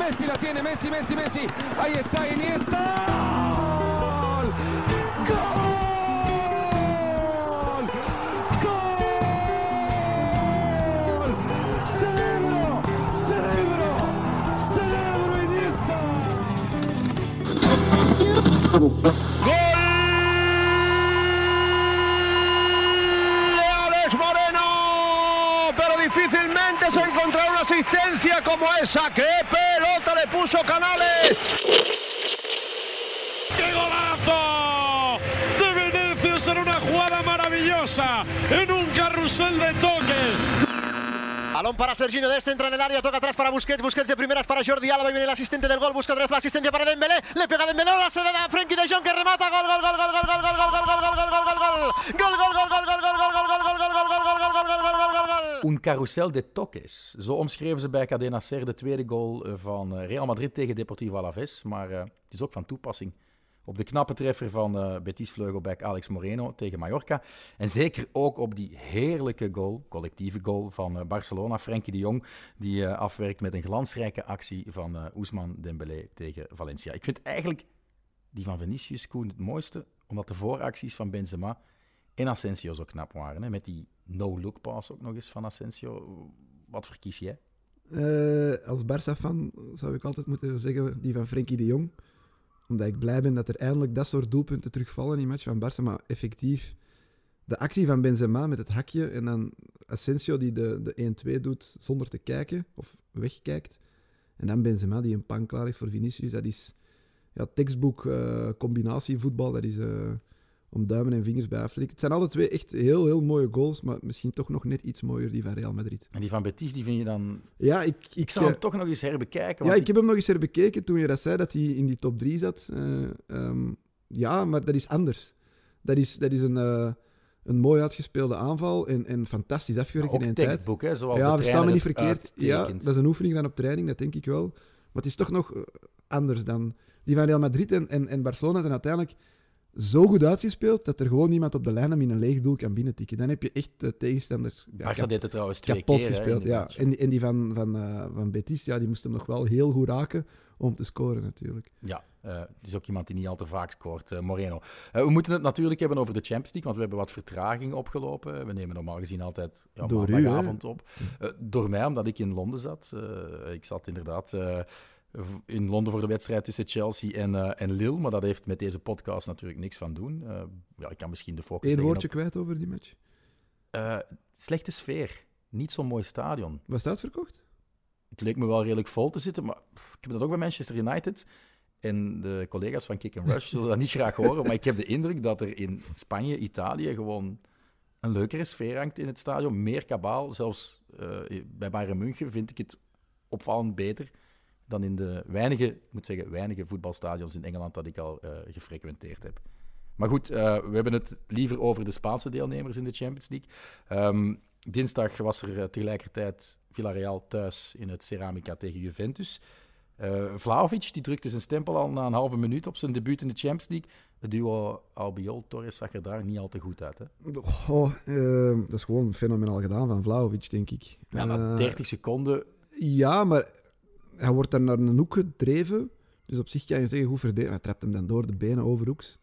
Messi la tiene, Messi, Messi, Messi. Ahí está Iniesta. ¡Gol! ¡Gol! ¡Gol! ¡Cerebro! ¡Cerebro! ¡Cerebro Iniesta! de como esa. ¡Qué pelota le puso Canales! ¡Qué golazo! De Vinicius en una jugada maravillosa, en un carrusel de toques. Balón para Serginho Dest, en el área, toca atrás para Busquets, Busquets de primeras para Jordi Alba y viene el asistente del gol, busca otra vez para Dembélé, le pega Dembélé, la se Frenkie de Jong que remata, gol, gol, gol, gol, gol, gol, gol, gol, gol, gol, gol, gol, gol, gol, gol. Un de toques. Zo omschreven ze bij Cadena Ser de tweede goal van Real Madrid tegen Deportivo Alaves. Maar uh, het is ook van toepassing op de knappe treffer van uh, Betis vleugelback Alex Moreno tegen Mallorca. En zeker ook op die heerlijke goal, collectieve goal van uh, Barcelona. Frenkie de Jong, die uh, afwerkt met een glansrijke actie van uh, Ousmane Dembélé tegen Valencia. Ik vind eigenlijk die van Vinicius Koen het mooiste, omdat de vooracties van Benzema en Asensio zo knap waren. Hè? Met die no-look pass ook nog eens van Asensio. Wat verkies jij? Als Barça-fan zou ik altijd moeten zeggen die van Frenkie de Jong. Omdat ik blij ben dat er eindelijk dat soort doelpunten terugvallen in die match van Barça. Maar effectief, de actie van Benzema met het hakje en dan Asensio die de, de 1-2 doet zonder te kijken of wegkijkt. En dan Benzema die een pan klaar is voor Vinicius. Dat is ja, tekstboek uh, combinatievoetbal. Dat is... Uh, om duimen en vingers bij af te tikken. Het zijn alle twee echt heel, heel mooie goals, maar misschien toch nog net iets mooier die van Real Madrid. En die van Betis, die vind je dan... Ja, ik... Ik, ik zal hem toch nog eens herbekijken. Ja, ik heb hem nog eens herbekeken toen je dat zei, dat hij in die top 3 zat. Uh, um, ja, maar dat is anders. Dat is, dat is een... Uh, een mooi uitgespeelde aanval en, en fantastisch afgewerkt in een tekstboek, tijd. hè, zoals ja, de we staan me niet verkeerd. Ja, dat is een oefening van op training, dat denk ik wel. Maar het is toch nog anders dan... Die van Real Madrid en, en, en Barcelona zijn uiteindelijk zo goed uitgespeeld dat er gewoon niemand op de lijn hem in een leeg doel kan binnentikken. Dan heb je echt de tegenstander ja, Barça deed het trouwens twee kapot keer, gespeeld. Hè, ja. En, en die van, van, uh, van Betis, ja, die moest hem nog wel heel goed raken om te scoren natuurlijk. Ja, uh, het is ook iemand die niet al te vaak scoort, uh, Moreno. We moeten het natuurlijk hebben over de Champions League, want we hebben wat vertraging opgelopen. We nemen normaal gezien altijd ja, door maandagavond op. door mij, omdat ik in Londen zat. ik zat inderdaad in Londen voor de wedstrijd tussen Chelsea en, uh, en Lille. Maar dat heeft met deze podcast natuurlijk niks van doen. Uh, ja, ik kan misschien de focus Eén woordje op... kwijt over die match? Uh, slechte sfeer. Niet zo'n mooi stadion. Was het uitverkocht? Het leek me wel redelijk vol te zitten, maar pff, ik heb dat ook bij Manchester United. En de collega's van Kick and Rush zullen dat niet graag horen, maar ik heb de indruk dat er in Spanje, Italië gewoon een leukere sfeer hangt in het stadion. Meer kabaal. Zelfs bij Bayern München vind ik het opvallend beter dan in de weinige, ik moet zeggen, weinige voetbalstadions in Engeland dat ik al uh, gefrequenteerd heb. Maar goed, uh, we hebben het liever over de Spaanse deelnemers in de Champions League. Um, dinsdag was er uh, tegelijkertijd Villarreal thuis in het Ceramica tegen Juventus. Vlaovic die drukte zijn stempel al na een halve minuut op zijn debuut in de Champions League. Het duo Albiol-Torres zag er daar niet al te goed uit. Hè? Oh, dat is gewoon fenomenaal gedaan van Vlaovic, denk ik. Ja, na 30 seconden. Ja, maar hij wordt dan naar een hoek gedreven. Dus op zich kan je zeggen, goed verdedigen. Hij trapt hem dan door de benen overhoeks.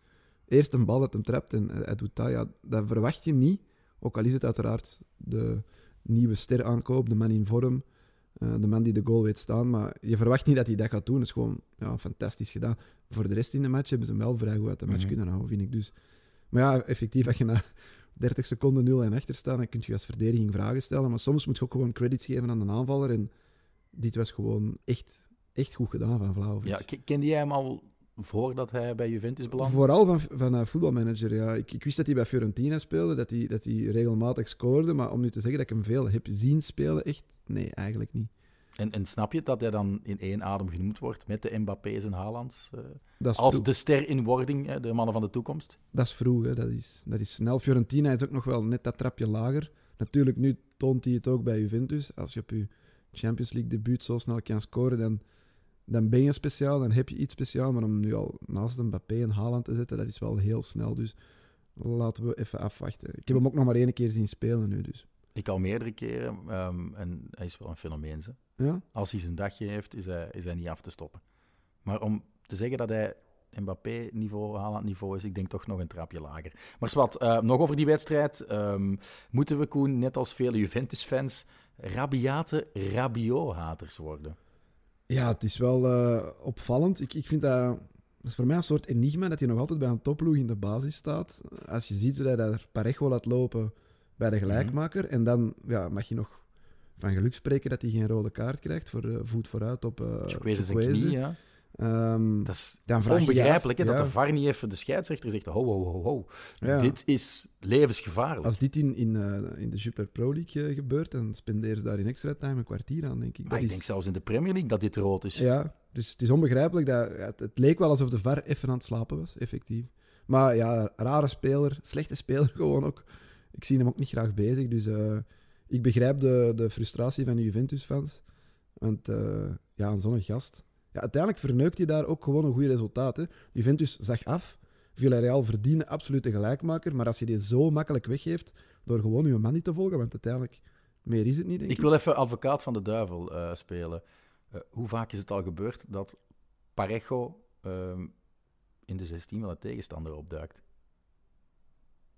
Eerst een bal dat hem trapt en hij doet dat. Ja, dat verwacht je niet. Ook al is het uiteraard de nieuwe ster aankoop, de man in vorm, uh, de man die de goal weet staan. Maar je verwacht niet dat hij dat gaat doen. Dat is gewoon ja, fantastisch gedaan. Voor de rest in de match hebben ze hem wel vrij goed uit de match mm -hmm. kunnen houden, vind ik. Dus. Maar ja, effectief, als je na 30 seconden 0 en achter staat, dan kun je als verdediging vragen stellen. Maar soms moet je ook gewoon credits geven aan de aanvaller. En dit was gewoon echt, echt goed gedaan van Vlaovic. Ja, kende jij hem al voordat hij bij Juventus belandde? Vooral van, van uh, voetbalmanager, ja. Ik, ik, wist dat hij bij Fiorentina speelde, dat hij, dat hij regelmatig scoorde. Maar om nu te zeggen dat ik hem veel heb zien spelen, echt, nee, eigenlijk niet. En, en snap je dat hij dan in één adem genoemd wordt met de Mbappé's en Haalands? Uh, als vroeg. de ster in wording, de mannen van de toekomst? Dat is vroeg, hè. Dat, is, dat is snel. Fiorentina is ook nog wel net dat trapje lager. Natuurlijk, nu toont hij het ook bij Juventus. Als je op je Champions League debuut zo snel kan scoren, dan, dan ben je speciaal, dan heb je iets speciaal. Maar om nu al naast Mbappé en Haaland te zetten, dat is wel heel snel. Dus laten we even afwachten. Ik heb hem ook nog maar één keer zien spelen nu. Dus. Ik al meerdere keren. ehm, en hij is wel een fenomeen. Ze. Ja? Als hij zijn dagje heeft, is hij, is hij niet af te stoppen. Maar om te zeggen dat hij Mbappé-niveau, Haaland-niveau is, ik denk toch nog een trapje lager. Maar wat, eh, nog over die wedstrijd. Ehm, moeten we, Koen, net als vele Juventus-fans, rabiate Rabiot-haters worden? Ja, het is wel eh, opvallend. Ik, ik vind dat... Dat is voor mij een soort enigma dat hij nog altijd bij een topploeg in de basis staat. Als je ziet hoe hij daar Parejo laat lopen bij de gelijkmaker. En dan ja, mag je nog van geluk spreken dat hij geen rode kaart krijgt voor eh, voet vooruit op uh, Chukwueze zijn knie, ja. Ehm, Dat is Dan onbegrijpelijk hè, dat de VAR niet even de scheidsrechter zegt, ho, ho, ho, ho. Ja. Dit is levensgevaarlijk. als dit in, in, eh, in de Super Pro League eh, gebeurt, dan spenderen ze daar in extra time een kwartier aan, denk ik. Maar Dat ik is, denk zelfs in de Premier League dat dit rood is. Ja, dus het is onbegrijpelijk. Dat, het, het leek wel alsof de VAR even aan het slapen was, effectief. Maar ja, rare speler, slechte speler gewoon ook. Ik zie hem ook niet graag bezig, dus eh, ik begrijp de, de frustratie van de Juventus-fans. Want ja, een zo'n gast... Ja, uiteindelijk verneukt hij daar ook gewoon een goed resultaat. Hè. Juventus zag af. Villarreal verdiende absoluut de gelijkmaker. Maar als je die zo makkelijk weggeeft door gewoon je man niet te volgen, want uiteindelijk meer is het niet, denk ik. Ik wil even advocaat van de duivel eh, spelen. Eh, hoe vaak is het al gebeurd dat Parejo ehm, in de 16 van de tegenstander opduikt?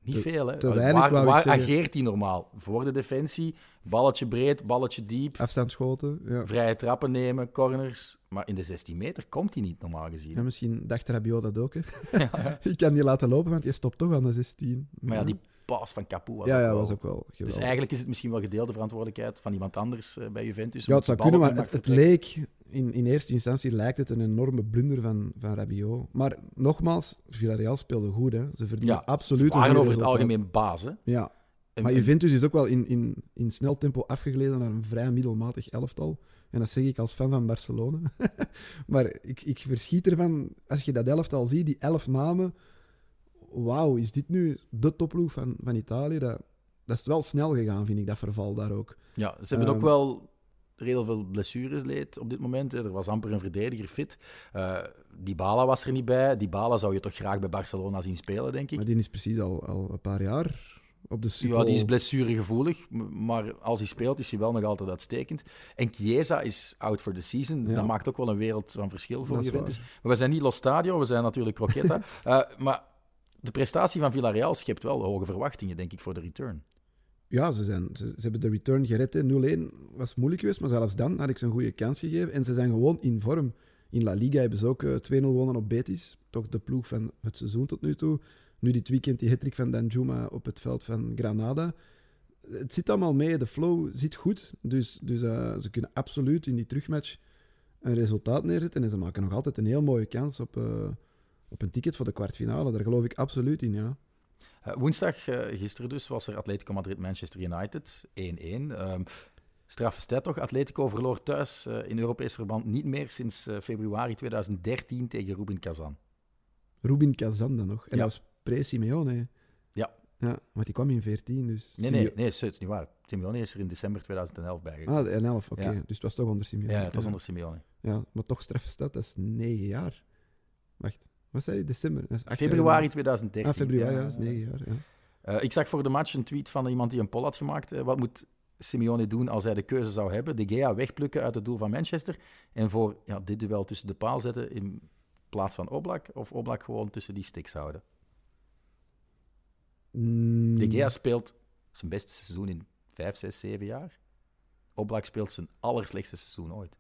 Niet Te- veel, hè? te weinig, waar waar ageert hij normaal? Voor de defensie, balletje breed, balletje diep, Afstandsschoten, ja. vrije trappen nemen, corners. Maar in de 16 meter komt hij niet, normaal gezien. Ja, misschien dacht Rabiot dat ook. Hè. Ja. Ik kan die laten lopen, want je stopt toch aan de 16. Maar ja, die pas van Capu was ja, ja, was ook wel Dus geweldig. eigenlijk is het misschien wel gedeelde verantwoordelijkheid van iemand anders eh, bij Juventus. ja, het zou kunnen, maar het, leek... In, in eerste instantie lijkt het een enorme blunder van, van Rabiot. Maar nogmaals, Villarreal speelde goed. Hè. Ze verdienen Ja, absoluut Ze een over het algemeen baas, hè? Ja, En- maar en- Juventus is ook wel in, in, in snel tempo afgegleden naar een vrij middelmatig elftal. En dat zeg ik als fan van Barcelona. maar ik, ik verschiet ervan, als je dat elftal ziet, die elf namen. Wauw, is dit nu de topploeg van, van Italië? Dat, dat is wel snel gegaan, vind ik, dat verval daar ook. Ja, ze hebben ook Ehm, heel veel blessures leed op dit moment. Er was amper een verdediger fit. Eh die Bala was er niet bij. Die Bala zou je toch graag bij Barcelona zien spelen, denk ik. Maar die is precies al, al een paar jaar op de Super Ja, die is blessuregevoelig, maar als hij speelt is hij wel nog altijd uitstekend. En Chiesa is out for the season. Ja. Dat maakt ook wel een wereld van verschil voor Juventus. Maar we zijn niet Lo Stadio, we zijn natuurlijk Croqueta. Eh, maar de prestatie van Villarreal schept wel hoge verwachtingen, denk ik, voor de return. Ja, ze, zijn, ze, hebben de return gered. hè. 0-1 was moeilijk geweest, maar zelfs dan had ik ze een goede kans gegeven. En ze zijn gewoon in vorm. In La Liga hebben ze ook eh, 2-0 gewonnen op Betis. Toch de ploeg van het seizoen tot nu toe. Nu dit weekend die hattrick van Danjuma op het veld van Granada. Het zit allemaal mee, de flow zit goed. Dus, dus eh, ze kunnen absoluut in die terugmatch een resultaat neerzetten. En ze maken nog altijd een heel mooie kans op, eh, op een ticket voor de kwartfinale. Daar geloof ik absoluut in, ja. Eh, woensdag, eh, gisteren dus, was er Atletico Madrid-Manchester United 1-1. Ehm straffe stat toch? Atletico verloor thuis eh, in Europees verband niet meer sinds februari 2013 tegen Rubin Kazan. Rubin Kazan dan nog. En Ja. dat was pre-Simeone. Ja. Ja, want die kwam in 14, dus... Nee, nee, nee, het is niet waar. Simeone is er in december 2011 bijgekomen. Ah, 11, oké. Ja. Dus het was toch onder Simeone. ja, het was onder Simeone. Ja, maar toch straffe stad, dat is 9 jaar. Wacht, wat zei je? December? Dat is acht jaar Februari geleden. 2013. Ah, februari, ja, dat is 9 jaar. Ja. Eh, ik zag voor de match een tweet van iemand die een poll had gemaakt. Eh, wat moet Simeone doen als hij de keuze zou hebben? De Gea wegplukken uit het doel van Manchester en voor ja, dit duel tussen de paal zetten in plaats van Oblak? Of Oblak gewoon tussen die sticks houden? Mm, De Gea speelt zijn beste seizoen in 5, 6, 7 jaar. Oblak speelt zijn allerslechtste seizoen ooit.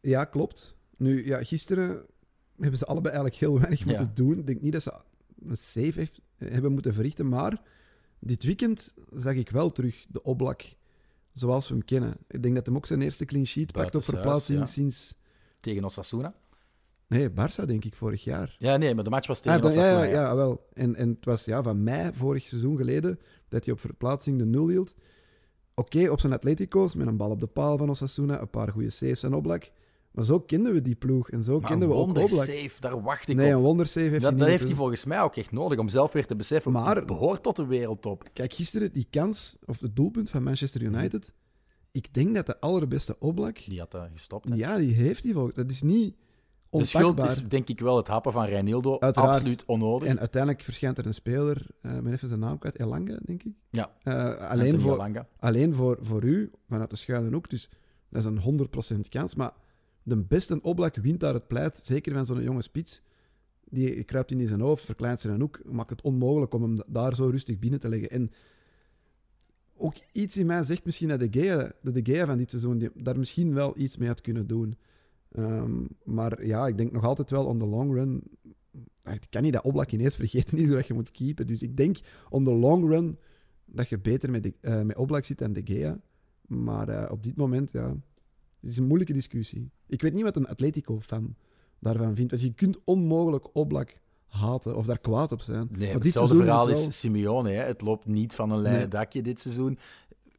Ja, klopt. Nu, ja, gisteren hebben ze allebei eigenlijk heel weinig Ja. moeten doen. Ik denk niet dat ze een save heeft, hebben moeten verrichten, maar dit weekend zag ik wel terug de Oblak zoals we hem kennen. Ik denk dat hij ook zijn eerste clean sheet pakt op verplaatsing ja. sinds... Tegen Osasuna. Nee, Barça denk ik, vorig jaar. Ja, nee, maar de match was tegen Ah, dan- ja, Osasuna. ja, ja. ja, wel. En, en het was ja, van mei, vorig seizoen geleden, dat hij op verplaatsing de nul hield. Oké, op zijn Atletico's, met een bal op de paal van Osasuna, een paar goede saves en Oblak. Maar zo kenden we die ploeg en zo Maar kenden we ook Oblak. daar wacht ik Nee, op. een wondersave heeft dat hij dat niet heeft hij volgens mij ook echt nodig om zelf weer te beseffen. Maar- Maar behoort tot de wereldtop. Kijk, gisteren die kans, of het doelpunt van Manchester United. Ik denk dat de allerbeste Oblak, Die had dat gestopt. hè. ja, die heeft hij volgens. Dat is niet De schuld is denk ik wel het happen van Reinildo. Uiteraard. Absoluut onnodig. En uiteindelijk verschijnt er een speler, eh ik ben even zijn naam kwijt, Elanga, denk ik. ja, Eh, alleen voor, alleen voor, voor u, vanuit de schuine hoek. Dus dat is een 100% kans. Maar de beste Oblak wint daar het pleit, zeker van zo'n jonge spits. Die kruipt in zijn hoofd, verkleint zijn hoek, maakt het onmogelijk om hem daar zo rustig binnen te leggen. En ook iets in mij zegt misschien dat de Gea, de, de Gea van dit seizoen die daar misschien wel iets mee had kunnen doen. Ehm, maar ja, ik denk nog altijd wel on the long run. ah, Ik kan niet dat Oblak ineens vergeten is dat je moet keepen. Dus ik denk on the long run dat je beter met, de, eh, met Oblak zit dan de Gea. Maar eh, op dit moment, ja, het is een moeilijke discussie. Ik weet niet wat een Atletico-fan daarvan vindt. Want je kunt onmogelijk Oblak haten of daar kwaad op zijn. Nee, maar dit hetzelfde verhaal het is Simeone. Hè. Het loopt niet van een Nee. dakje dit seizoen.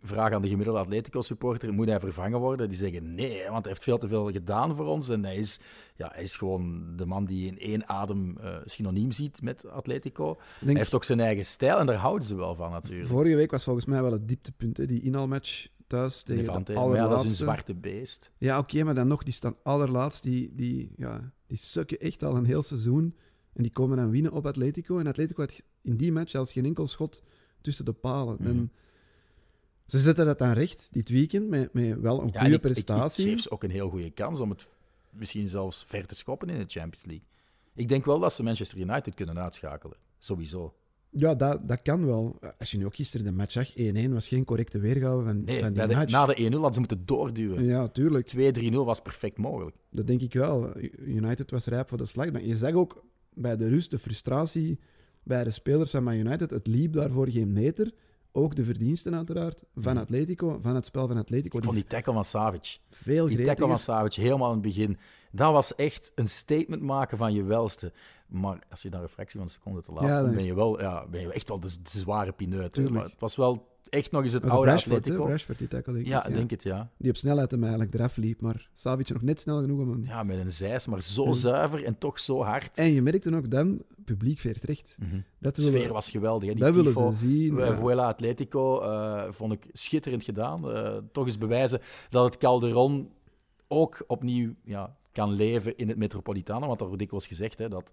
Vraag aan de gemiddelde Atletico-supporter, moet hij vervangen worden? Die zeggen nee, want hij heeft veel te veel gedaan voor ons. En hij is, ja, hij is gewoon de man die in één adem eh, synoniem ziet met Atletico. Hij heeft ook zijn eigen stijl en daar houden ze wel van natuurlijk. vorige week was volgens mij wel het dieptepunt. Hè? Die inhaalmatch thuis tegen Levante. de Maar ja, dat is allerlaatste. een zwarte beest. Ja, oké, maar dan nog, die staan allerlaatst. Die, die, ja, die sukken echt al een heel seizoen. En die komen dan winnen op Atletico. En Atletico had in die match zelfs geen enkel schot tussen de palen. Mhm. En ze zetten dat dan recht dit weekend met, met wel een Ja, goede ik- prestatie. Ik, geef ze ook een heel goede kans om het misschien zelfs ver te schoppen in de Champions League. Ik denk wel dat ze Manchester United kunnen uitschakelen. Sowieso. Ja, dat, dat kan wel. Als je nu ook gisteren de match zag, 1-1 was geen correcte weergave van, Nee, van die de- match. na de 1-0 hadden ze moeten doorduwen. Ja, tuurlijk. 2-3-0 was perfect mogelijk. Dat denk ik wel. United was rijp voor de slag. Maar je zag ook bij de rust de frustratie bij de spelers van Man United. Het liep daarvoor geen meter. Ook de verdiensten uiteraard van Atletico, van het spel van Atletico. Ik vond die tackle van Savage. veel Die tackle van. Savage, helemaal in het begin. Dat was echt een statement maken van je welste. Maar als je daar een fractie van een seconde te laat Ja, dan ben je, wel, ja, ben je echt wel de, de zware pineut. Maar het was wel echt nog eens het Dat oude Rashford? Atletico. Rashford die tackle, denk Ja, ik. denk het, ja. Die op snelheid hem eigenlijk eraf liep, maar Savic nog net snel genoeg om hem... Ja, met een zeis, maar zo Mm. zuiver en toch zo hard. En je merkte ook dan, publiek veert recht. Mhm. Dat De willen, sfeer was geweldig. Hè? Die dat willen ze zien. Eh, ja. Vuela Atletico eh, vond ik schitterend gedaan. Eh, toch eens bewijzen dat het Calderon ook opnieuw ja, kan leven in het Metropolitano. Want er wordt dikwijls gezegd hè, dat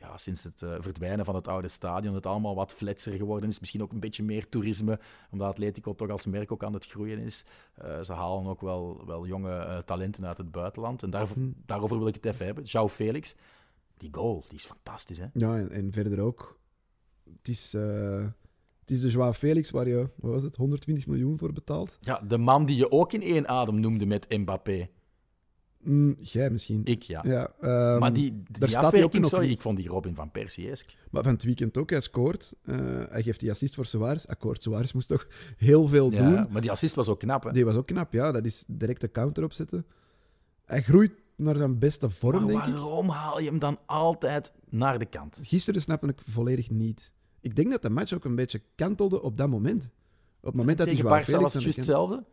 ja, sinds het eh, verdwijnen van het oude stadion het allemaal wat fletser geworden is. Misschien ook een beetje meer toerisme, omdat Atletico toch als merk ook aan het groeien is. Eh, ze halen ook wel, wel jonge eh, talenten uit het buitenland. En daarvoor, Hm. daarover wil ik het even hebben. João Felix, die goal, die is fantastisch. Hè? Ja, en, en verder ook. Het is, het is de Joao Felix waar je, wat was het, 120 miljoen voor betaalt. Ja, de man die je ook in één adem noemde met Mbappé. Mm, jij misschien. Ik, ja. Ja, ehm, maar die, die daar staat hij ook nog sorry, niet. ik vond die Robin van Persie-esk. Maar van het weekend ook, hij scoort. Eh, hij geeft die assist voor Suarez. Akkoord, Suarez moest toch heel veel doen. Ja, maar die assist was ook knap, hè? Die was ook knap, ja. Dat is direct de counter opzetten. Hij groeit naar zijn beste vorm, maar denk ik. waarom haal je hem dan altijd naar de kant? Gisteren snapte ik volledig niet. Ik denk dat de match ook een beetje kantelde op dat moment. Op het moment dat die Tegen Felix was het juist hetzelfde.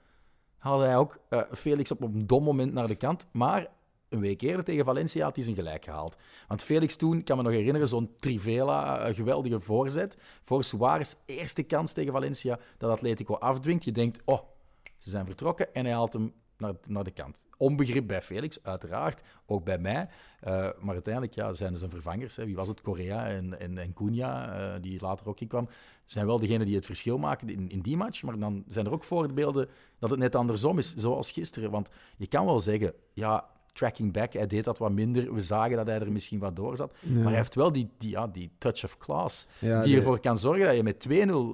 Haalde hij ook eh, Felix op een dom moment naar de kant. Maar een week eerder tegen Valencia had hij zijn gelijk gehaald. Want Felix toen, kan me nog herinneren, zo'n Trivela, eh, geweldige voorzet. Voor Suarez, eerste kans tegen Valencia, dat Atletico afdwingt. Je denkt, oh, ze zijn vertrokken en hij haalt hem naar, de kant. Onbegrip bij Felix, uiteraard. Ook bij mij. Eh, maar uiteindelijk ja, zijn zijn vervangers. Hè. Wie was het? Correa en, en, en Cunha, eh, die later ook inkwam. Zijn wel degenen die het verschil maken in, in die match. Maar dan zijn er ook voorbeelden dat het net andersom is, zoals gisteren. Want je kan wel zeggen, ja, tracking back, hij deed dat wat minder. We zagen dat hij er misschien wat door zat. Ja. Maar hij heeft wel die, die, ja, die touch of class. Ja, die ervoor kan zorgen dat je met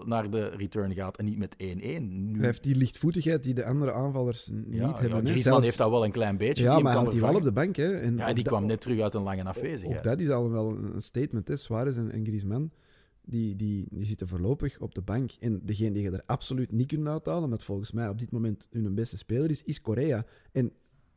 2-0 naar de return gaat en niet met 1-1. Nu, Hij heeft die lichtvoetigheid die de andere aanvallers niet ja, ja, hebben. Griezmann Zelfs- heeft dat wel een klein beetje. Ja, die maar hij die wel op de bank. Hè. En Ja, en die kwam net terug uit een lange afwezigheid. Ook dat is al wel een statement. Hè. Suarez en, en Griezmann, die, die, die zitten voorlopig op de bank. En degene die je er absoluut niet kunt uithalen, met volgens mij op dit moment hun beste speler is, is Korea. En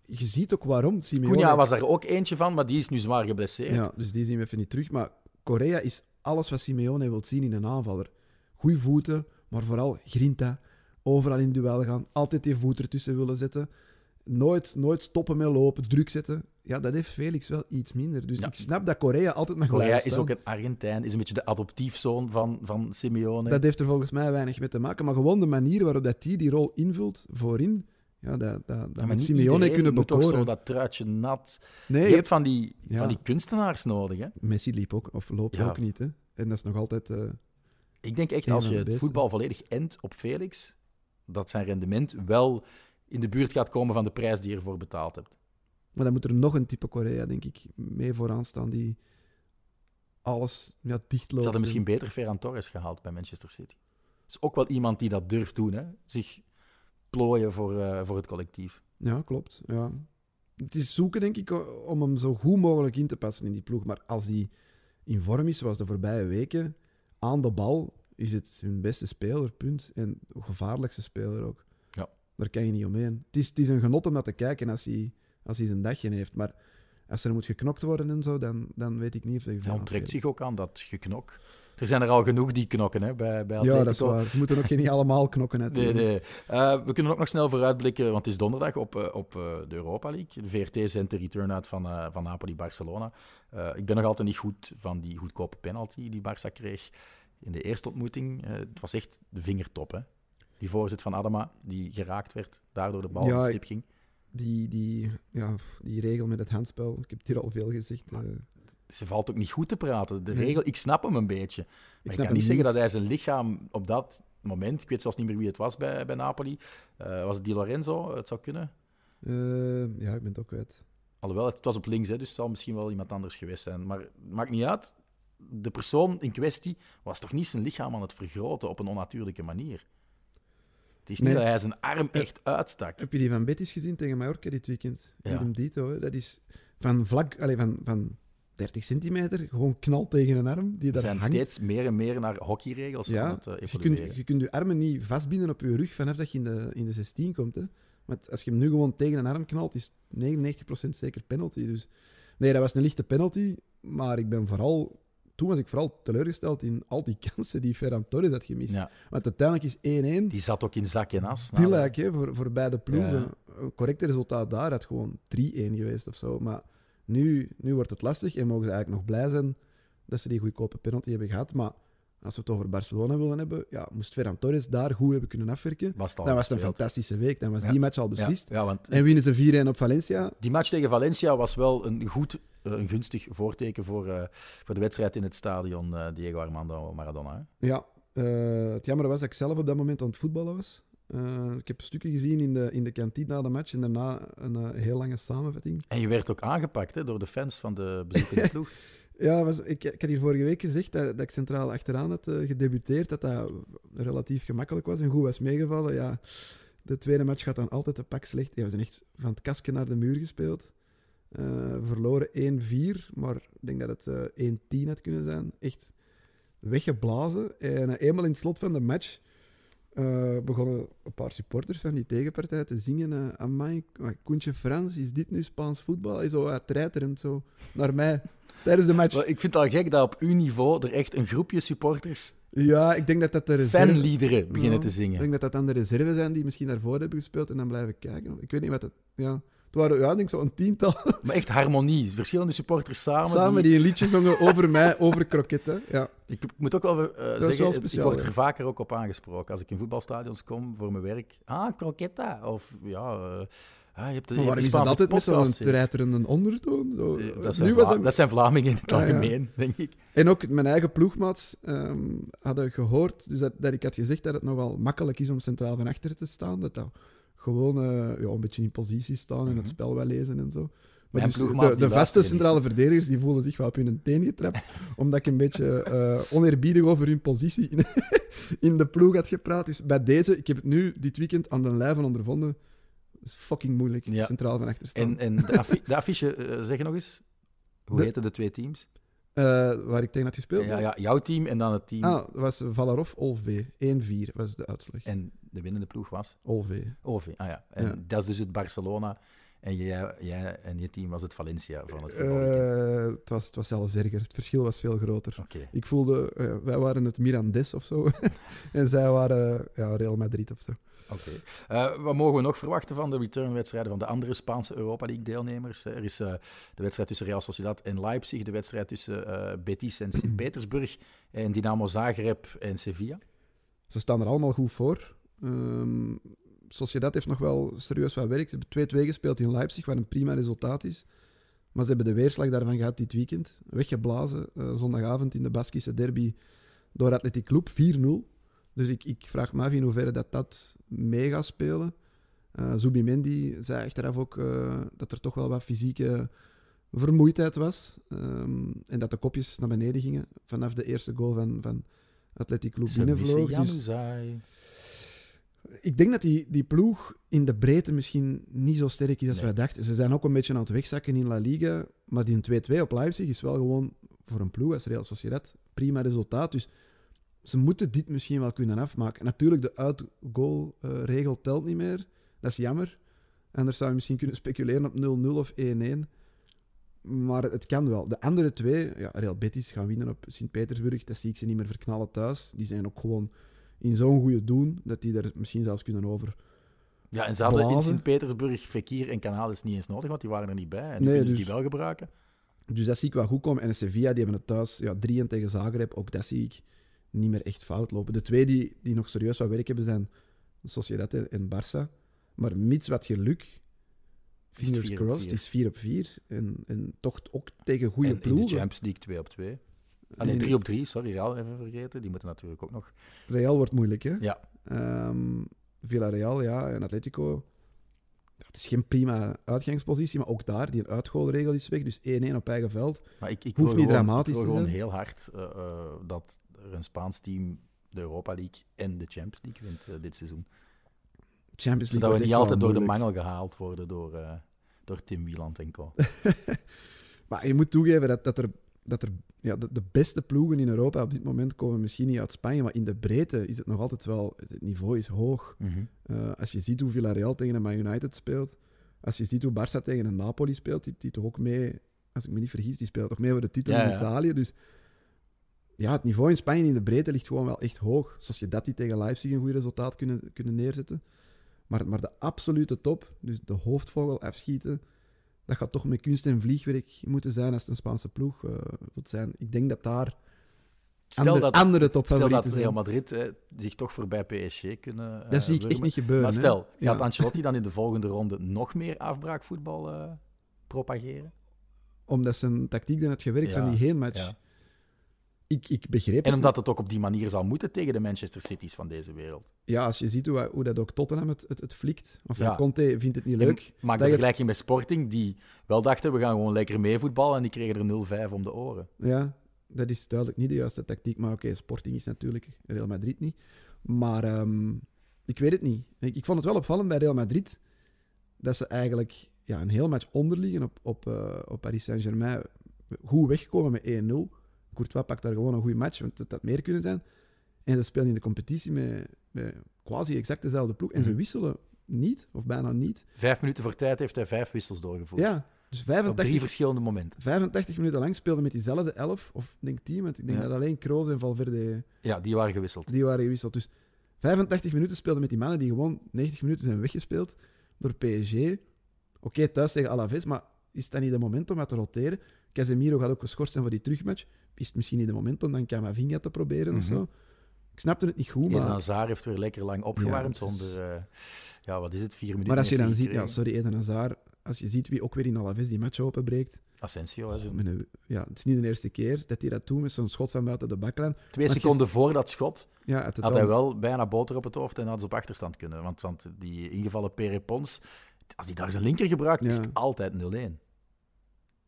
je ziet ook waarom Simeone... Cunha was daar ook eentje van, maar die is nu zwaar geblesseerd. Ja, dus die zien we even niet terug. Maar Korea is alles wat Simeone wil zien in een aanvaller. Goeie voeten, maar vooral grinta. Overal in duel gaan. Altijd die voet ertussen willen zetten. Nooit, nooit stoppen met lopen, druk zetten. Ja, dat heeft Felix wel iets minder. Dus Ja. ik snap dat Korea altijd mag Korea is ook een Argentijn, is een beetje de adoptiefzoon van, van Simeone. Dat heeft er volgens mij weinig mee te maken. Maar gewoon de manier waarop dat die die rol invult voorin, Ja, dat, dat, dat Ja, moet Simeone kunnen moet toch bekoren. zo dat truitje nat. Nee, je je hebt van die, Ja. van die kunstenaars nodig. Hè? Messi liep ook, of loopt Ja. ook niet. Hè? En dat is nog altijd... eh, Ik denk echt, als je het voetbal volledig endt op Felix, dat zijn rendement wel in de buurt gaat komen van de prijs die je ervoor betaald hebt. Maar dan moet er nog een type Korea, denk ik, mee vooraan staan die alles ja, dicht Ze hadden misschien beter Ferran Torres gehaald bij Manchester City. Dat is ook wel iemand die dat durft doen, hè? zich plooien voor, eh, voor het collectief. Ja, klopt. Ja. Het is zoeken, denk ik, om hem zo goed mogelijk in te passen in die ploeg. Maar als hij in vorm is, zoals de voorbije weken, aan de bal is het hun beste speler, punt. En gevaarlijkste speler ook. Ja. Daar kan je niet omheen. Het is, het is een genot om dat te kijken als hij, als hij zijn dagje heeft. Maar als er moet geknokt worden en zo, dan, dan weet ik niet of hij Hij aanveelt. zich ook aan dat geknok. Er zijn er al genoeg die knokken hè, bij, bij Ja, dat is Atletico. waar. Ze moeten ook niet allemaal knokken. Nee, natuurlijk. nee. Eh, we kunnen ook nog snel vooruitblikken, want het is donderdag op, eh, op eh, de Europa League. De VRT zendt de return uit van, van Napoli-Barcelona. Ik ben nog altijd niet goed van die goedkope penalty die Barça kreeg in de eerste ontmoeting. Het was echt de vingertop, hè. Die voorzet van Adama, die geraakt werd, daardoor de bal Ja, op de stip ging. Die, die, ja, die regel met het handspel, ik heb het hier al veel gezegd. Ze valt ook niet goed te praten. De regel, ik snap hem een beetje. Maar ik, kan niet zeggen dat hij zijn lichaam op dat moment, ik weet zelfs niet meer wie het was bij, bij Napoli, eh, was het Di Lorenzo? Het zou kunnen. eh, ja, ik ben het ook kwijt. Alhoewel, het was op links, hè, dus het zal misschien wel iemand anders geweest zijn. Maar maakt niet uit. De persoon in kwestie was toch niet zijn lichaam aan het vergroten op een onnatuurlijke manier. Het is niet Nee. dat hij zijn arm echt uitstak. Heb je die van Betis gezien tegen Mallorca dit weekend? Ja. Dito, hè. Dat is van vlak, allez, van, van 30 centimeter, gewoon knal tegen een arm die Er daar zijn hangt. steeds meer en meer naar hockeyregels aan ja, het eh, je, kunt, je kunt je armen niet vastbinden op je rug vanaf dat je in de, in de 16 komt. Hè. Maar als je hem nu gewoon tegen een arm knalt, is 99% zeker penalty. Dus nee, dat was een lichte penalty, maar ik ben vooral... Toen was ik vooral teleurgesteld in al die kansen die Ferran Torres had gemist. Ja, Want uiteindelijk is 1-1 die zat ook in zak en as. de- Billijk, hè, voor, voor beide ploegen. Ja. Een correcte resultaat daar had gewoon 3-1 geweest of zo. Maar nu, nu wordt het lastig en mogen ze eigenlijk nog blij zijn dat ze die goedkope penalty hebben gehad. Maar als we het over Barcelona willen hebben, ja, moest Ferran Torres daar goed hebben kunnen afwerken. Was Dan was het een fantastische week. Dan was Ja. die match al beslist. ja, want En winnen ze 4-1 op Valencia. die match tegen Valencia was wel een goed, eh, een gunstig voorteken voor, eh, voor de wedstrijd in het stadion eh, Diego Armando Maradona. Hè? Ja, het jammer was dat ik zelf op dat moment aan het voetballen was. Eh, ik heb stukken gezien in de, in de kantine na de match en daarna een eh, heel lange samenvatting. En je werd ook aangepakt hè, door de fans van de bezoekende ploeg. Ja, was, ik, ik had hier vorige week gezegd dat, dat ik centraal achteraan had eh, gedebuteerd, dat dat relatief gemakkelijk was en goed was meegevallen. Ja, de tweede match gaat dan altijd een pak slecht. Ja, we zijn echt van het kastje naar de muur gespeeld. Verloren 1-4, maar ik denk dat het eh 1-10 had kunnen zijn. Echt weggeblazen. En eenmaal in het slot van de match eh, begonnen een paar supporters van die tegenpartij te zingen. eh Amai, Koentje Frans, is dit nu Spaans voetbal? En zo uh, treiterend zo naar mij tijdens de match. Ik vind het al gek dat op uw niveau er echt een groepje supporters Ja, ik denk dat dat de reserve... fanliederen beginnen Ja, te Ik zingen. denk dat dat dan de reserve zijn die misschien daarvoor hebben gespeeld en dan blijven kijken. Ik weet niet wat het... Ja. Waren, ja, ik denk zo een tiental Maar echt harmonie. Verschillende supporters samen. samen die- die een liedje zongen over mij, over kroketten. Ja. Ik, ik moet ook wel is zeggen, wel ik word er vaker ook op aangesproken. Als ik in voetbalstadions kom voor mijn werk. Ah, croqueta. Of ja, eh, ah, je hebt de, Maar waarom is dat altijd met zo'n treiterende ondertoon? Zo. Eh, Dat zijn, nu was hem... dat zijn Vlamingen in het Ah, ja. algemeen, denk ik. En ook mijn eigen ploegmaats ehm, hadden gehoord dus dat, dat ik had gezegd dat het nogal makkelijk is om centraal van achter te staan. Dat dat gewoon eh, ja, een beetje in positie staan en het spel wel lezen en zo. Maar dus de, de vaste centrale verdedigers die voelden zich wel op hun teen getrapt, omdat ik een beetje eh, oneerbiedig over hun positie in, in de ploeg had gepraat. Dus bij deze, ik heb het nu dit weekend aan de lijve ondervonden. Is fucking moeilijk, Ja. centraal van achter staan. En, en de, affi- de affiche, eh, zeg nog eens. Hoe De- heten de twee teams? Waar ik tegen had gespeeld. Ja, ja, jouw team en dan het team. Ah, dat was Valarov Olve. 1-4 was de uitslag. En de winnende ploeg was? Olve. OV. Ah ja. En Ja. dat is dus het Barcelona. En jij, jij en je team was het Valencia van het voetbalweekend. het, was, het was zelfs erger. Het verschil was veel groter. Ik voelde, eh, wij waren het Mirandes of zo. en zij waren ja, Real Madrid of zo. Oké. Eh, wat mogen we nog verwachten van de returnwedstrijden van de andere Spaanse Europa League-deelnemers? Er is de wedstrijd tussen Real Sociedad en Leipzig, de wedstrijd tussen Betis en Sint-Petersburg en Dynamo Zagreb en Sevilla. Ze staan er allemaal goed voor. Ehm, Sociedad heeft nog wel serieus wat werk. Ze hebben 2-2 gespeeld in Leipzig, wat een prima resultaat is. Maar ze hebben de weerslag daarvan gehad dit weekend. Weggeblazen eh, zondagavond in de Baskische derby door Athletic Club 4-0. Dus ik, ik vraag me af in hoeverre dat, dat mee gaat spelen. Uh, Zubimendi zei achteraf ook uh, dat er toch wel wat fysieke vermoeidheid was. Um, en dat de kopjes naar beneden gingen vanaf de eerste goal van, van Athletic Club binnenvloog. Dus ik denk dat die, die ploeg in de breedte misschien niet zo sterk is als wij dachten. Ze zijn ook een beetje aan het wegzakken in La Liga. Maar die 2-2 op Leipzig is wel gewoon voor een ploeg als Real Sociedad prima resultaat. Dus ze moeten dit misschien wel kunnen afmaken. Natuurlijk, de uitgoal-regel telt niet meer. Dat is jammer. Anders zou je misschien kunnen speculeren op 0-0 of 1-1. Maar het kan wel. De andere twee, ja, Real Betis gaan winnen op Sint-Petersburg. Dat zie ik ze niet meer verknallen thuis. Die zijn ook gewoon in zo'n goede doen dat die er misschien zelfs kunnen over. Ja, en ze hadden in Sint-Petersburg Fekir en Canales niet eens nodig, want die waren er niet bij. En nee, dus, die wel gebruiken. Dus dat zie ik wel goed komen. En Sevilla, die hebben het thuis ja, 3 tegen Zagreb. Ook dat zie ik niet meer echt fout lopen. De twee die, die nog serieus wat werk hebben zijn Sociedad en Barça. Maar mits wat geluk, fingers crossed, is 4 op 4. En, en toch ook tegen goede en ploegen. in de Champions League 2 op 2. Alleen 3 op 3, sorry, Real even vergeten. Die moeten natuurlijk ook nog. Real wordt moeilijk, hè? Ja. Um, Villarreal, ja, en Atletico. Het is geen prima uitgangspositie, maar ook daar, die uitgoolregel is weg. Dus 1-1 op eigen veld. Maar ik, ik Hoeft niet gewoon, dramatisch ik te zijn. gewoon heel hard uh, uh, dat er een Spaans team de Europa League en de Champions League wint uh, dit seizoen. Champions League Zodat we niet altijd door de mangel gehaald worden door, door Tim Wieland en co. maar je moet toegeven dat, dat er dat er ja, de, de, beste ploegen in Europa op dit moment komen misschien niet uit Spanje, maar in de breedte is het nog altijd wel... Het niveau is hoog. Mhm. uh, als je ziet hoe Villarreal tegen een Man United speelt, als je ziet hoe Barça tegen een Napoli speelt, die, die toch ook mee, als ik me niet vergis, die speelt toch mee voor de titel in Italië. Dus ja, het niveau in Spanje in de breedte ligt gewoon wel echt hoog. Zoals je dat die tegen Leipzig een goed resultaat kunnen, kunnen neerzetten. Maar, maar de absolute top, dus de hoofdvogel afschieten dat gaat toch met kunst en vliegwerk moeten zijn als het een Spaanse ploeg uh, wilt zijn. Ik denk dat daar stel andere, dat, andere topfavorieten Stel dat Real Madrid zich toch voorbij PSG kunnen uh, Dat zie ik echt niet gebeuren. Maar stel, gaat Ancelotti dan in de volgende ronde nog meer afbraakvoetbal uh, propageren? Omdat zijn tactiek dan het gewerkt van die heenmatch. Ja ik, ik begreep En omdat het ook op die manier zal moeten tegen de Manchester Cities van deze wereld. Ja, als je ziet hoe, hoe dat ook Tottenham het, het, het flikt. Of ja. Conte vindt het niet leuk. maak de vergelijking met Sporting, die wel dachten, we gaan gewoon lekker meevoetballen en die kregen er 0-5 om de oren. Ja, dat is duidelijk niet de juiste tactiek. Maar oké, Sporting is natuurlijk Real Madrid niet. Maar um, ik weet het niet. Ik, ik, vond het wel opvallend bij Real Madrid dat ze eigenlijk ja, een heel match onderliggen op, op, uh, op Paris Saint-Germain. Goed wegkomen met 1-0 Courtois pakt daar gewoon een goede match, want het had meer kunnen zijn. En ze spelen in de competitie met, met quasi exact dezelfde ploeg. En ze mhm. wisselen niet, of bijna niet. Vijf minuten voor tijd heeft hij vijf wissels doorgevoerd. Ja, dus 85, Op drie verschillende momenten. 85 minuten lang speelde met diezelfde elf, of denk team, want ik denk dat alleen Kroos en Valverde... Ja, die waren gewisseld. Die waren gewisseld. Dus 85 minuten speelden met die mannen die gewoon 90 minuten zijn weggespeeld door PSG. Oké, thuis tegen Alaves, maar is dat niet het moment om uit te roteren? Casemiro gaat ook geschorst zijn voor die terugmatch is het misschien niet het moment om dan Camavinga te proberen mm -hmm. of zo. Ik snapte het niet goed, maar... Eden Hazard heeft weer lekker lang opgewarmd ja, zonder... Uh, ja, wat is het? Vier minuten Maar als je dan ziet... Ja, sorry, Eden Hazard. Als je ziet wie ook weer in Alaves die match openbreekt... Asensio, hè, oh, een, ja, het is niet de eerste keer dat hij dat doet met zo'n schot van buiten de baklijn. Twee seconden voor dat schot ja, had hij wel bijna boter op het hoofd en had ze op achterstand kunnen. Want, want die ingevallen Perepons, als hij daar zijn linker gebruikt, ja. is het altijd 0-1.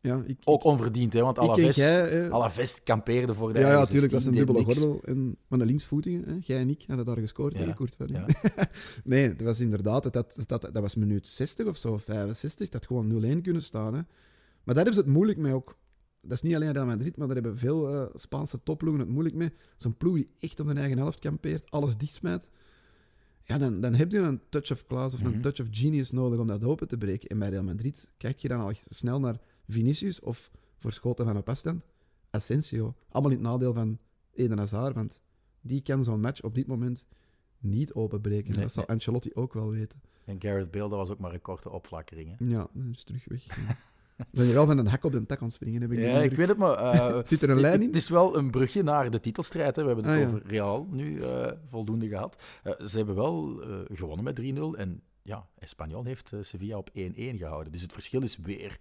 Ja, ik, ook onverdiend, hè, want Alaves, jij, Alaves kampeerde voor de Ja, ja natuurlijk, dat is een dubbele gordel. En, maar een linksvoetige, jij en ik hadden daar gescoord ja. tegen Kurt ja. nee, dat was inderdaad, dat, dat, dat, dat was minuut 60 of zo, 65, dat gewoon 0-1 kunnen staan. Hè. Maar daar hebben ze het moeilijk mee ook. Dat is niet alleen Real Madrid, maar daar hebben veel uh, Spaanse topploegen het moeilijk mee. Zo'n ploeg die echt op de eigen helft kampeert, alles dichtsmijt. Ja, dan, dan heb je een touch of class of een mhm. touch of genius nodig om dat open te breken. En bij Real Madrid kijk je dan al snel naar Vinicius of voor schoten van op afstand, Asensio. Allemaal in het nadeel van Eden Hazard, want die kan zo'n match op dit moment niet openbreken. dat zal Ancelotti ook wel weten. En Gareth Bale, dat was ook maar een korte opflakkering. Hè? Ja, dat is terug weg. zijn je wel van een hak op de tak aan springen, heb ik de Ja, ik weet het, maar... eh, Zit er een lijn in? Het is wel een brugje naar de titelstrijd. Hè. We hebben het Ah, ja. over Real nu eh, voldoende gehad. Eh, ze hebben wel gewonnen met 3-0. En ja, Espanyol heeft Sevilla op 1-1 gehouden. Dus het verschil is weer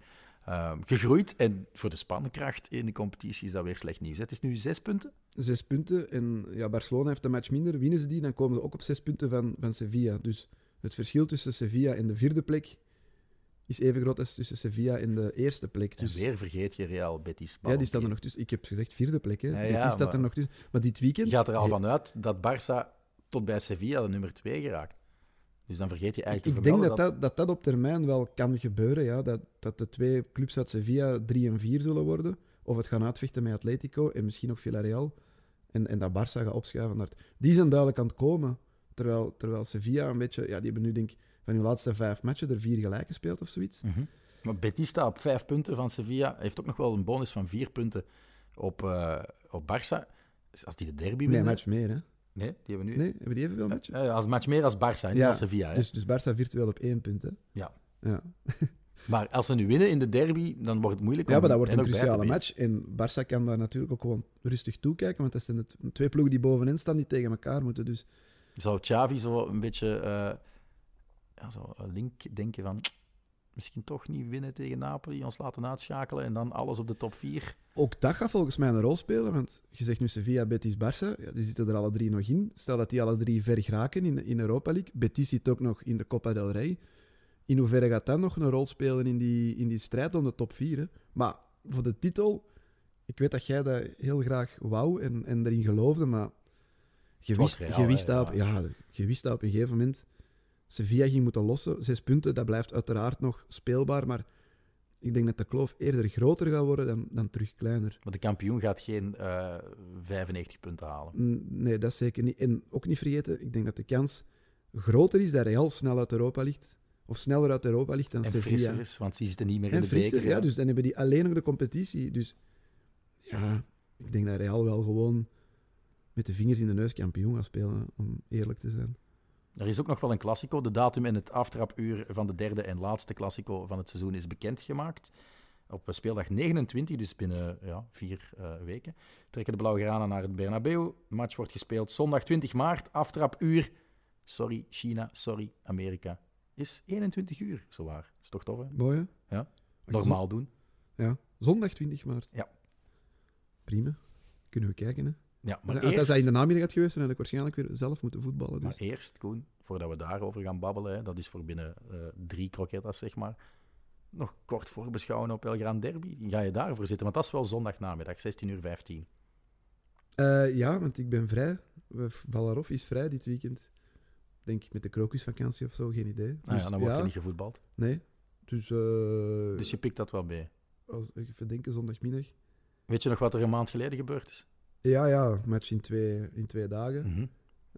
eh, gegroeid. En voor de spankracht in de competitie is dat weer slecht nieuws. Het is nu zes punten. Zes punten. En ja, Barcelona heeft een match minder. Winnen ze die, dan komen ze ook op zes punten van, van Sevilla. Dus het verschil tussen Sevilla en de vierde plek is even groot als tussen Sevilla en de eerste plek. Dus, En weer vergeet je Real Betis. ja, die staan er nog tussen. Ik heb gezegd vierde plek, hè. Ja, Betis ja, staat er nog tussen. Maar dit weekend... Je gaat er al vanuit dat Barça tot bij Sevilla de nummer 2 geraakt. Dus dan vergeet je Ik, eigenlijk ik te denk dat dat, dat dat op termijn wel kan gebeuren. Ja. Dat, dat de twee clubs uit Sevilla 3 en 4 zullen worden. Of het gaan uitvechten met Atletico en misschien nog Villarreal. En, en dat Barça gaat opschuiven naar... het- Die zijn duidelijk aan het komen. Terwijl, terwijl Sevilla een beetje... Ja, die hebben nu denk ik van hun laatste vijf matchen er vier gelijk gespeeld of zoiets. Mhm. Maar Betis staat op vijf punten van Sevilla. Heeft ook nog wel een bonus van vier punten op, eh, op Barça. Dus als die de derby Nee, winnen... match meer, hè? Nee, die hebben nu... Nee, hebben die evenveel matchen? Eh, als match meer als Barça, niet Ja, als Sevilla. Hè? Dus, dus Barça virtueel op één punt, hè? Ja. Ja, Maar als ze nu winnen in de derby, dan wordt het moeilijk ja om maar dat wordt een cruciale match. En Barça kan daar natuurlijk ook gewoon rustig toekijken. Want dat zijn het twee ploegen die bovenin staan die tegen elkaar moeten. Dus Zou Xavi zo een beetje eh, ja, zo een link denken van... Misschien toch niet winnen tegen Napoli, ons laten uitschakelen en dan alles op de top 4. Ook dat gaat volgens mij een rol spelen, want je zegt nu Sevilla, Betis, Barça, ja, die zitten er alle drie nog in. Stel dat die alle drie ver geraken in, in Europa League. Betis zit ook nog in de Copa del Rey. In hoeverre gaat dat nog een rol spelen in die, in die strijd om de top 4? Hè? Maar voor de titel, ik weet dat jij dat heel graag wou en, en erin geloofde, maar je wist, Real, je, wist dat op, ja, je wist dat op een gegeven moment Sevilla ging moeten lossen. Zes punten, dat blijft uiteraard nog speelbaar, maar ik denk dat de kloof eerder groter gaat worden dan, dan terug kleiner. Maar de kampioen gaat geen eh 95 punten halen. Nee, dat zeker niet. En ook niet vergeten, ik denk dat de kans groter is dat Real snel uit Europa ligt. Of sneller uit Europa ligt dan En Sevilla. frisser is, want die zitten niet meer in en de frisser, beker. ja. Dus dan hebben die alleen nog de competitie. Dus ja, ik denk dat Real wel gewoon met de vingers in de neus kampioen gaat spelen, om eerlijk te zijn. Er is ook nog wel een klassico. De datum en het aftrapuur van de derde en laatste klassico van het seizoen is bekendgemaakt. Op speeldag 29, dus binnen ja, vier eh, weken, trekken de Blauwgranen naar het Bernabeu. Match wordt gespeeld zondag 20 maart. Aftrapuur, sorry China, sorry Amerika, is 21 uur. Zowaar. Is toch tof, hè? Mooi, hè? Ja. Normaal doen. Ja, zondag 20 maart. Ja. Prima. Kunnen we kijken, hè? Ja, maar Als, als eerst, dat in de namiddag had geweest, dan had ik waarschijnlijk weer zelf moeten voetballen. maar Dus. eerst, Koen, voordat we daarover gaan babbelen, hè, dat is voor binnen eh, drie croquetas, zeg maar, nog kort voorbeschouwen op El Gran Derby. Ga je daarvoor zitten? Want dat is wel zondagnamiddag, 16 uur 15. Eh, ja, want ik ben vrij. Valarov is vrij dit weekend. Denk ik met de krokusvakantie of zo, geen idee. Nou Dus ja, dan wordt er niet gevoetbald. Nee. Dus, eh Dus je pikt dat wel mee. als ik even denken, zondagmiddag. Weet je nog wat er een maand geleden gebeurd is? Ja, ja, match in twee, in twee dagen. Mhm.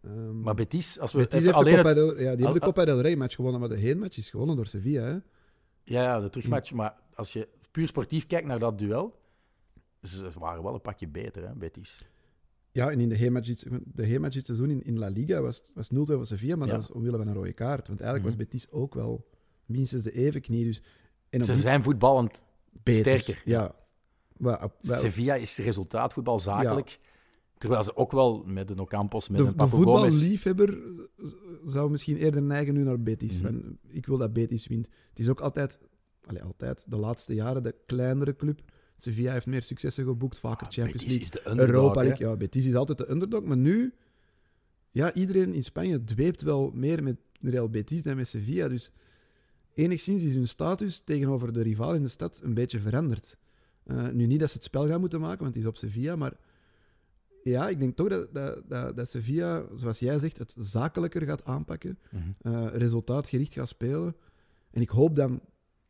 Ehm, Maar Betis, als we Betis heeft de Copa het- del, ja, die hebben de Al- Copa del Rey match gewonnen, maar de heenmatch is gewonnen door Sevilla. Hè? Ja, ja, de terugmatch. Maar als je puur sportief kijkt naar dat duel, ze waren wel een pakje beter, hè, Betis. Ja, en in de heenmatch, dit- de heenmatch dit seizoen in, in La Liga was, was 0-2 voor Sevilla, maar Ja. dat was omwille van een rode kaart. Want eigenlijk Mhm. was Betis ook wel minstens de evenknie. Dus, en Ze die- zijn voetballend beter. sterker. Ja. Wel, Sevilla is resultaatvoetbal zakelijk. Terwijl ze ook wel met de Ocampos, met een de, Papu voetballiefhebber eh, zou misschien eerder neigen nu naar Betis. Mhm. Ik wil dat Betis wint. Het is ook altijd, allee, altijd, de laatste jaren de kleinere club. Sevilla heeft meer successen geboekt, vaker Ah, Champions Betis League, is de underdog, Europa hè. League. Ja, Betis is altijd de underdog. Maar nu, ja, iedereen in Spanje dweept wel meer met Real Betis dan met Sevilla. Dus enigszins is hun status tegenover de rivaal in de stad een beetje veranderd. Eh, nu niet dat ze het spel gaan moeten maken, want het is op Sevilla, maar ja, ik denk toch dat, dat, dat, dat Sevilla, zoals jij zegt, het zakelijker gaat aanpakken, Mhm. eh, resultaatgericht gaat spelen. En ik hoop dan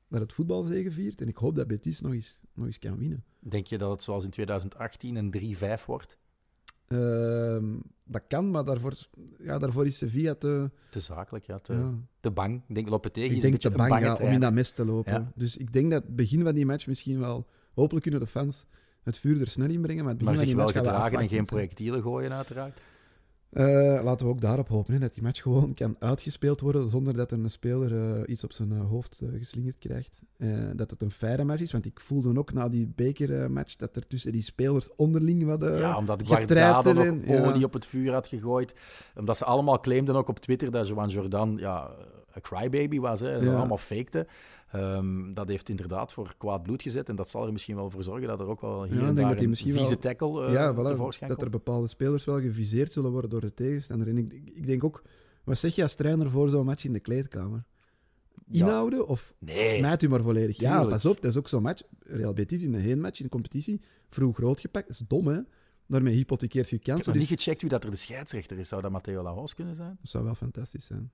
dat het voetbal zegeviert en ik hoop dat Betis nog eens, nog eens kan winnen. Denk je dat het zoals in 2018 een 3-5 wordt? Ehm, dat kan, maar daarvoor, ja, daarvoor is Sevilla te, Te zakelijk, ja. Te, ja, te bang. Ik denk Lopetegui ik is denk een te bang ja, om in dat mes te lopen. Ja. Dus ik denk dat het begin van die match misschien wel... Hopelijk kunnen de fans het vuur er snel in brengen, maar het begin Maar zich wel gaan we gedragen en geen projectielen gooien, uiteraard. Eh, laten we ook daarop hopen hè, dat die match gewoon kan uitgespeeld worden zonder dat een speler eh, iets op zijn eh, hoofd geslingerd krijgt. Dat het een faire match is, want ik voelde ook na die bekermatch dat er tussen die spelers onderling wat ja, omdat Guardado nog en- ja. olie op het vuur had gegooid. Omdat ze allemaal claimden ook op Twitter dat Joan Jordan ja, een crybaby was. Hè, dat Ja. allemaal fakte. Ehm, dat heeft inderdaad voor kwaad bloed gezet. En dat zal er misschien wel voor zorgen dat er ook wel hier en daar dat een vieze wel- tackle eh ja, voilà, tevoorschijn dat er bepaalde spelers wel geviseerd zullen worden door de tegenstander. En ik, ik denk ook, wat zeg je als trainer voor zo'n match in de kleedkamer? Ja. Inhouden of Nee. smijt u maar volledig? Ja, pas op, dat is ook zo'n match. Real Betis in de heenmatch in de competitie, vroeg groot gepakt. Dat is dom, hè? Daarmee hypothekeert je Ik heb kansen. Dus niet gecheckt wie dat er de scheidsrechter is. Zou dat Matteo Laos kunnen zijn? dat zou wel fantastisch zijn.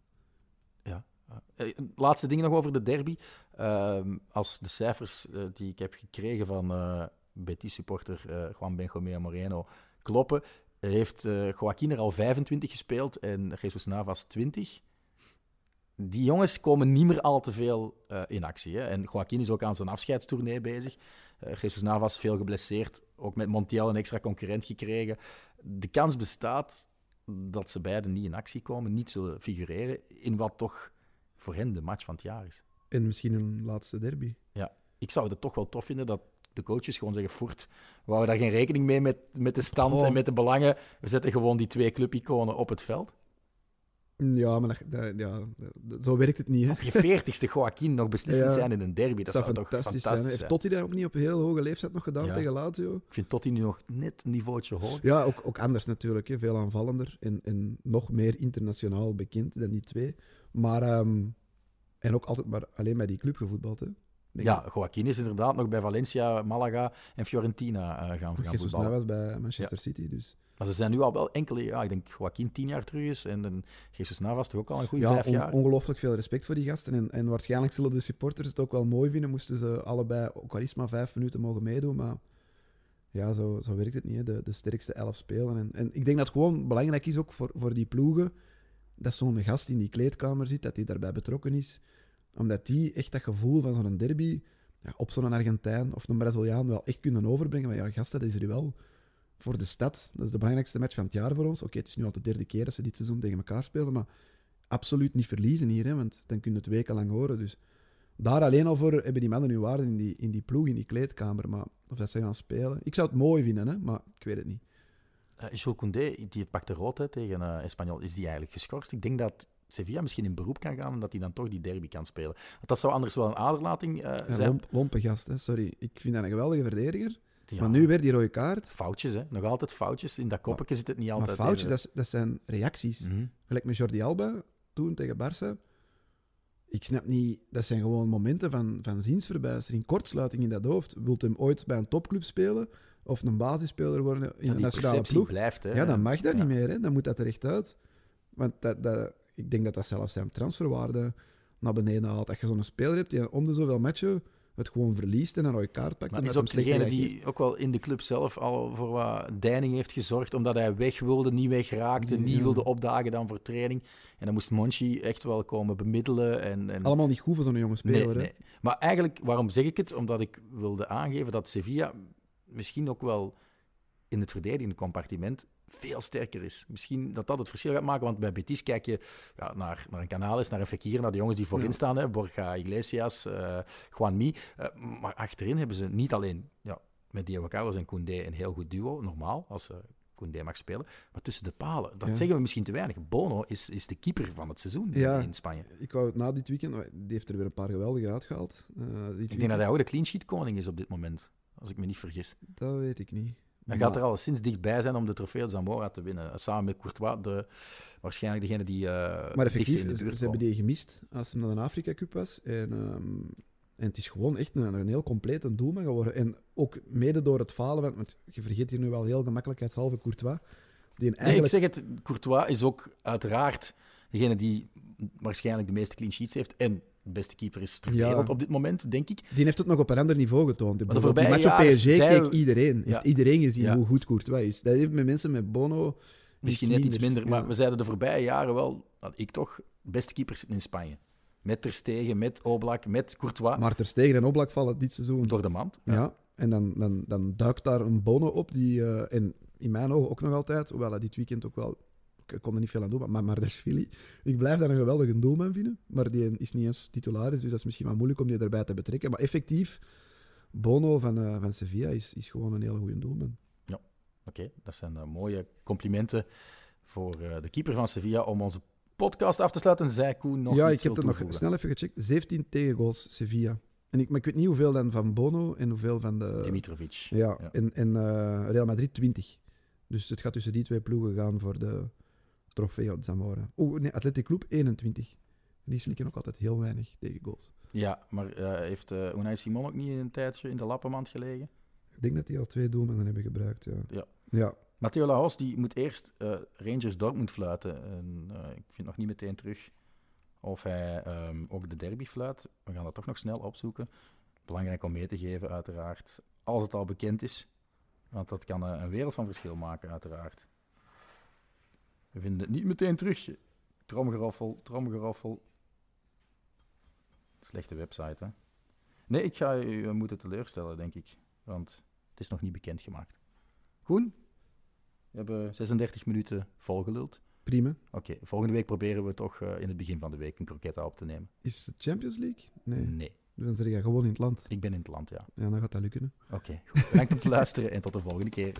Eh, laatste ding nog over de derby. Ehm, als de cijfers eh, die ik heb gekregen van eh Betis-supporter Juan Benjamín Moreno kloppen, heeft Joaquin er al 25 gespeeld en Jesus Navas 20. Die jongens komen niet meer al te veel in actie. Hè? En Joaquin is ook aan zijn afscheidstournee bezig. Jesus Navas veel geblesseerd, ook met Montiel een extra concurrent gekregen. De kans bestaat dat ze beiden niet in actie komen, niet zullen figureren in wat toch voor hen de match van het jaar is. En misschien een laatste derby. Ja, ik zou het toch wel tof vinden dat de coaches gewoon zeggen: Voort, we houden daar geen rekening mee met, met de stand en met de belangen. We zetten gewoon die twee clubiconen op het veld. Ja, maar dat, dat- ja, dat- zo werkt het niet, hè? Op je veertigste Joaquin nog beslissend Ja. zijn in een derby. Dat, zou toch fantastisch zijn. Heeft Totti dat ook niet op een heel hoge leeftijd nog gedaan Ja. tegen Lazio? Ik vind Totti nu nog net een niveautje hoger. Ja, ook, ook anders natuurlijk. Hè. Veel aanvallender en, en nog meer internationaal bekend dan die twee. Maar, ehm, en ook altijd maar alleen bij die club gevoetbald. Hè. Denk Ja, Joaquin is inderdaad nog bij Valencia, Malaga en Fiorentina eh, gaan, gaan Jesus voetballen. Navas bij Manchester City. Dus. Maar ze zijn nu al wel enkele, ja, ik denk Joaquin tien jaar terug is en, en Jesus Navas toch ook al een goede Ja, vijf on- jaar. ongelooflijk veel respect voor die gasten. En, en waarschijnlijk zullen de supporters het ook wel mooi vinden. Moesten ze allebei, ook al is het maar vijf minuten, mogen meedoen. Maar ja, zo, zo werkt het niet. Hè. De, de sterkste elf spelen. En, en ik denk dat het gewoon belangrijk is ook voor, voor die ploegen. Dat zo'n gast in die kleedkamer zit, dat hij daarbij betrokken is. Omdat die echt dat gevoel van zo'n derby ja, op zo'n Argentijn of een Braziliaan wel echt kunnen overbrengen. Maar ja, gast, dat is er wel voor de stad. Dat is de belangrijkste match van het jaar voor ons. Oké, het is nu al de derde keer dat ze dit seizoen tegen elkaar spelen, maar absoluut niet verliezen hier, hè, want dan kun je het wekenlang horen. Dus daar alleen al voor hebben die mannen nu waarde in die, in die ploeg, in die kleedkamer. Maar of dat ze gaan spelen, ik zou het mooi vinden, hè, maar ik weet het niet. Uh, Jules Koundé, die pakte rood hè, tegen uh, Espanyol, is die eigenlijk geschorst? Ik denk dat Sevilla misschien in beroep kan gaan en dat hij dan toch die derby kan spelen. Want dat zou anders wel een aderlating uh, Ja, zijn. lomp, lompe gast, hè, sorry. Ik vind dat een geweldige verdediger. Ja. Maar nu weer die rode kaart. Foutjes, hè? nog altijd foutjes. In dat koppetje zit het niet Maar altijd. foutjes, dat, dat zijn reacties. Mhm. Gelijk met Jordi Alba, toen tegen Barça. Ik snap niet, dat zijn gewoon momenten van, van ziensverbijstering, kortsluiting in dat hoofd. Wilt hem ooit bij een topclub spelen of een basisspeler worden in een nationale ploeg? blijft. Hè? Ja, dan mag dat Ja. niet meer. Hè. Dan moet dat er echt uit. Want dat, dat, ik denk dat dat zelfs zijn transferwaarde naar beneden haalt. Dat je zo'n speler hebt die om de zoveel matchen het gewoon verliest en een rode kaart pakt. Maar is ook degene die ook wel in de club zelf al voor wat deining heeft gezorgd, omdat hij weg wilde, niet wegraakte, niet wilde opdagen dan voor training. En dan moest Monchi echt wel komen bemiddelen. En, en... Allemaal niet goed voor zo'n jonge speler. nee, hè. nee. Maar eigenlijk, waarom zeg ik het? Omdat ik wilde aangeven dat Sevilla misschien ook wel in het verdedigende compartiment veel sterker is. Misschien dat dat het verschil gaat maken, want bij Betis kijk je ja, naar, naar een Canales, naar een Fekir, naar de jongens die voorin Ja. staan, hè, Borja Iglesias, eh Juan Mi. Eh, maar achterin hebben ze niet alleen ja, met Diego Carlos en Koundé een heel goed duo, normaal, als uh, Koundé mag spelen, maar tussen de palen, dat Ja. zeggen we misschien te weinig. Bono is, is de keeper van het seizoen in- Ja. in Spanje. Ik wou het na dit weekend, die heeft er weer een paar geweldige uitgehaald. eh, dit Ik denk weekend. dat hij ook de clean sheet koning is op dit moment, als ik me niet vergis. Dat weet ik niet. Hij gaat er al sinds dichtbij zijn om de trofee Zamora te winnen. Samen met Courtois, de, waarschijnlijk degene die eh Maar effectief, in de ze, hebben die gemist als hem naar een Afrika Cup was. En, ehm, en het is gewoon echt een, een heel complete doelman geworden. En ook mede door het falen, want, want je vergeet hier nu wel heel gemakkelijkheidshalve Courtois. Die een Nee, ik eigenlijk... zeg het, Courtois is ook uiteraard degene die waarschijnlijk de meeste clean sheets heeft en de beste keeper is ter Ja. wereld op dit moment, denk ik. Die heeft het nog op een ander niveau getoond. de match op PSG keek iedereen. Heeft iedereen gezien hoe goed Courtois is. Dat heeft met mensen met Bono Misschien net iets minder, maar we zeiden de voorbije jaren wel, ik toch, beste keepers zitten in Spanje. Met Ter Stegen, met Oblak, met Courtois, Maar Ter Stegen en Oblak vallen dit seizoen door de mand. Ja, en dan, dan, dan duikt daar een Bono op, die, eh, en in mijn ogen ook nog altijd, hoewel hij dit weekend ook wel ik kon er niet veel aan doen. Maar Mardashvili, ik blijf daar een geweldige doelman vinden. Maar die is niet eens titularis, dus dat is misschien wel moeilijk om die erbij te betrekken. Maar effectief, Bono van, eh, van Sevilla is, is gewoon een hele goede doelman. Oké, dat zijn eh, mooie complimenten voor eh, de keeper van Sevilla om onze podcast af te sluiten. Zij Koen nog ja, ik heb het nog snel even gecheckt. 17 tegengoals Sevilla. En ik, maar ik weet niet hoeveel dan van Bono en hoeveel van de... Dimitrovic. Ja, Ja. en, en Real Madrid 20. Dus het gaat tussen die twee ploegen gaan voor de Trofeo Zamora. Oeh, nee, Athletic Club 21. Die slikken ook altijd heel weinig tegen goals. Ja, maar eh, heeft eh Unai Simon ook niet een tijdje in de lappenmand gelegen? Ik denk dat die al twee doelmannen hebben gebruikt, ja. Ja. Ja, Matteo Laos die moet eerst eh, Rangers Dortmund fluiten. En, ik vind nog niet meteen terug of hij ehm, ook de derby fluit. We gaan dat toch nog snel opzoeken. Belangrijk om mee te geven, uiteraard. Als het al bekend is. Want dat kan een wereld van verschil maken, uiteraard. We vinden het niet meteen terug. Tromgeroffel, tromgeroffel. Slechte website, hè? Nee, ik ga u eh, moeten teleurstellen, denk ik. Want het is nog niet bekendgemaakt. Koen, we hebben 36 minuten volgeluld. prima. Oké, volgende week proberen we toch eh, in het begin van de week een kroketta op te nemen. Is het Champions League? Nee. Nee, Dan zit je gewoon in het land. ik ben in het land, ja. Ja, dan gaat dat lukken. Oké, goed. Bedankt om te luisteren en tot de volgende keer.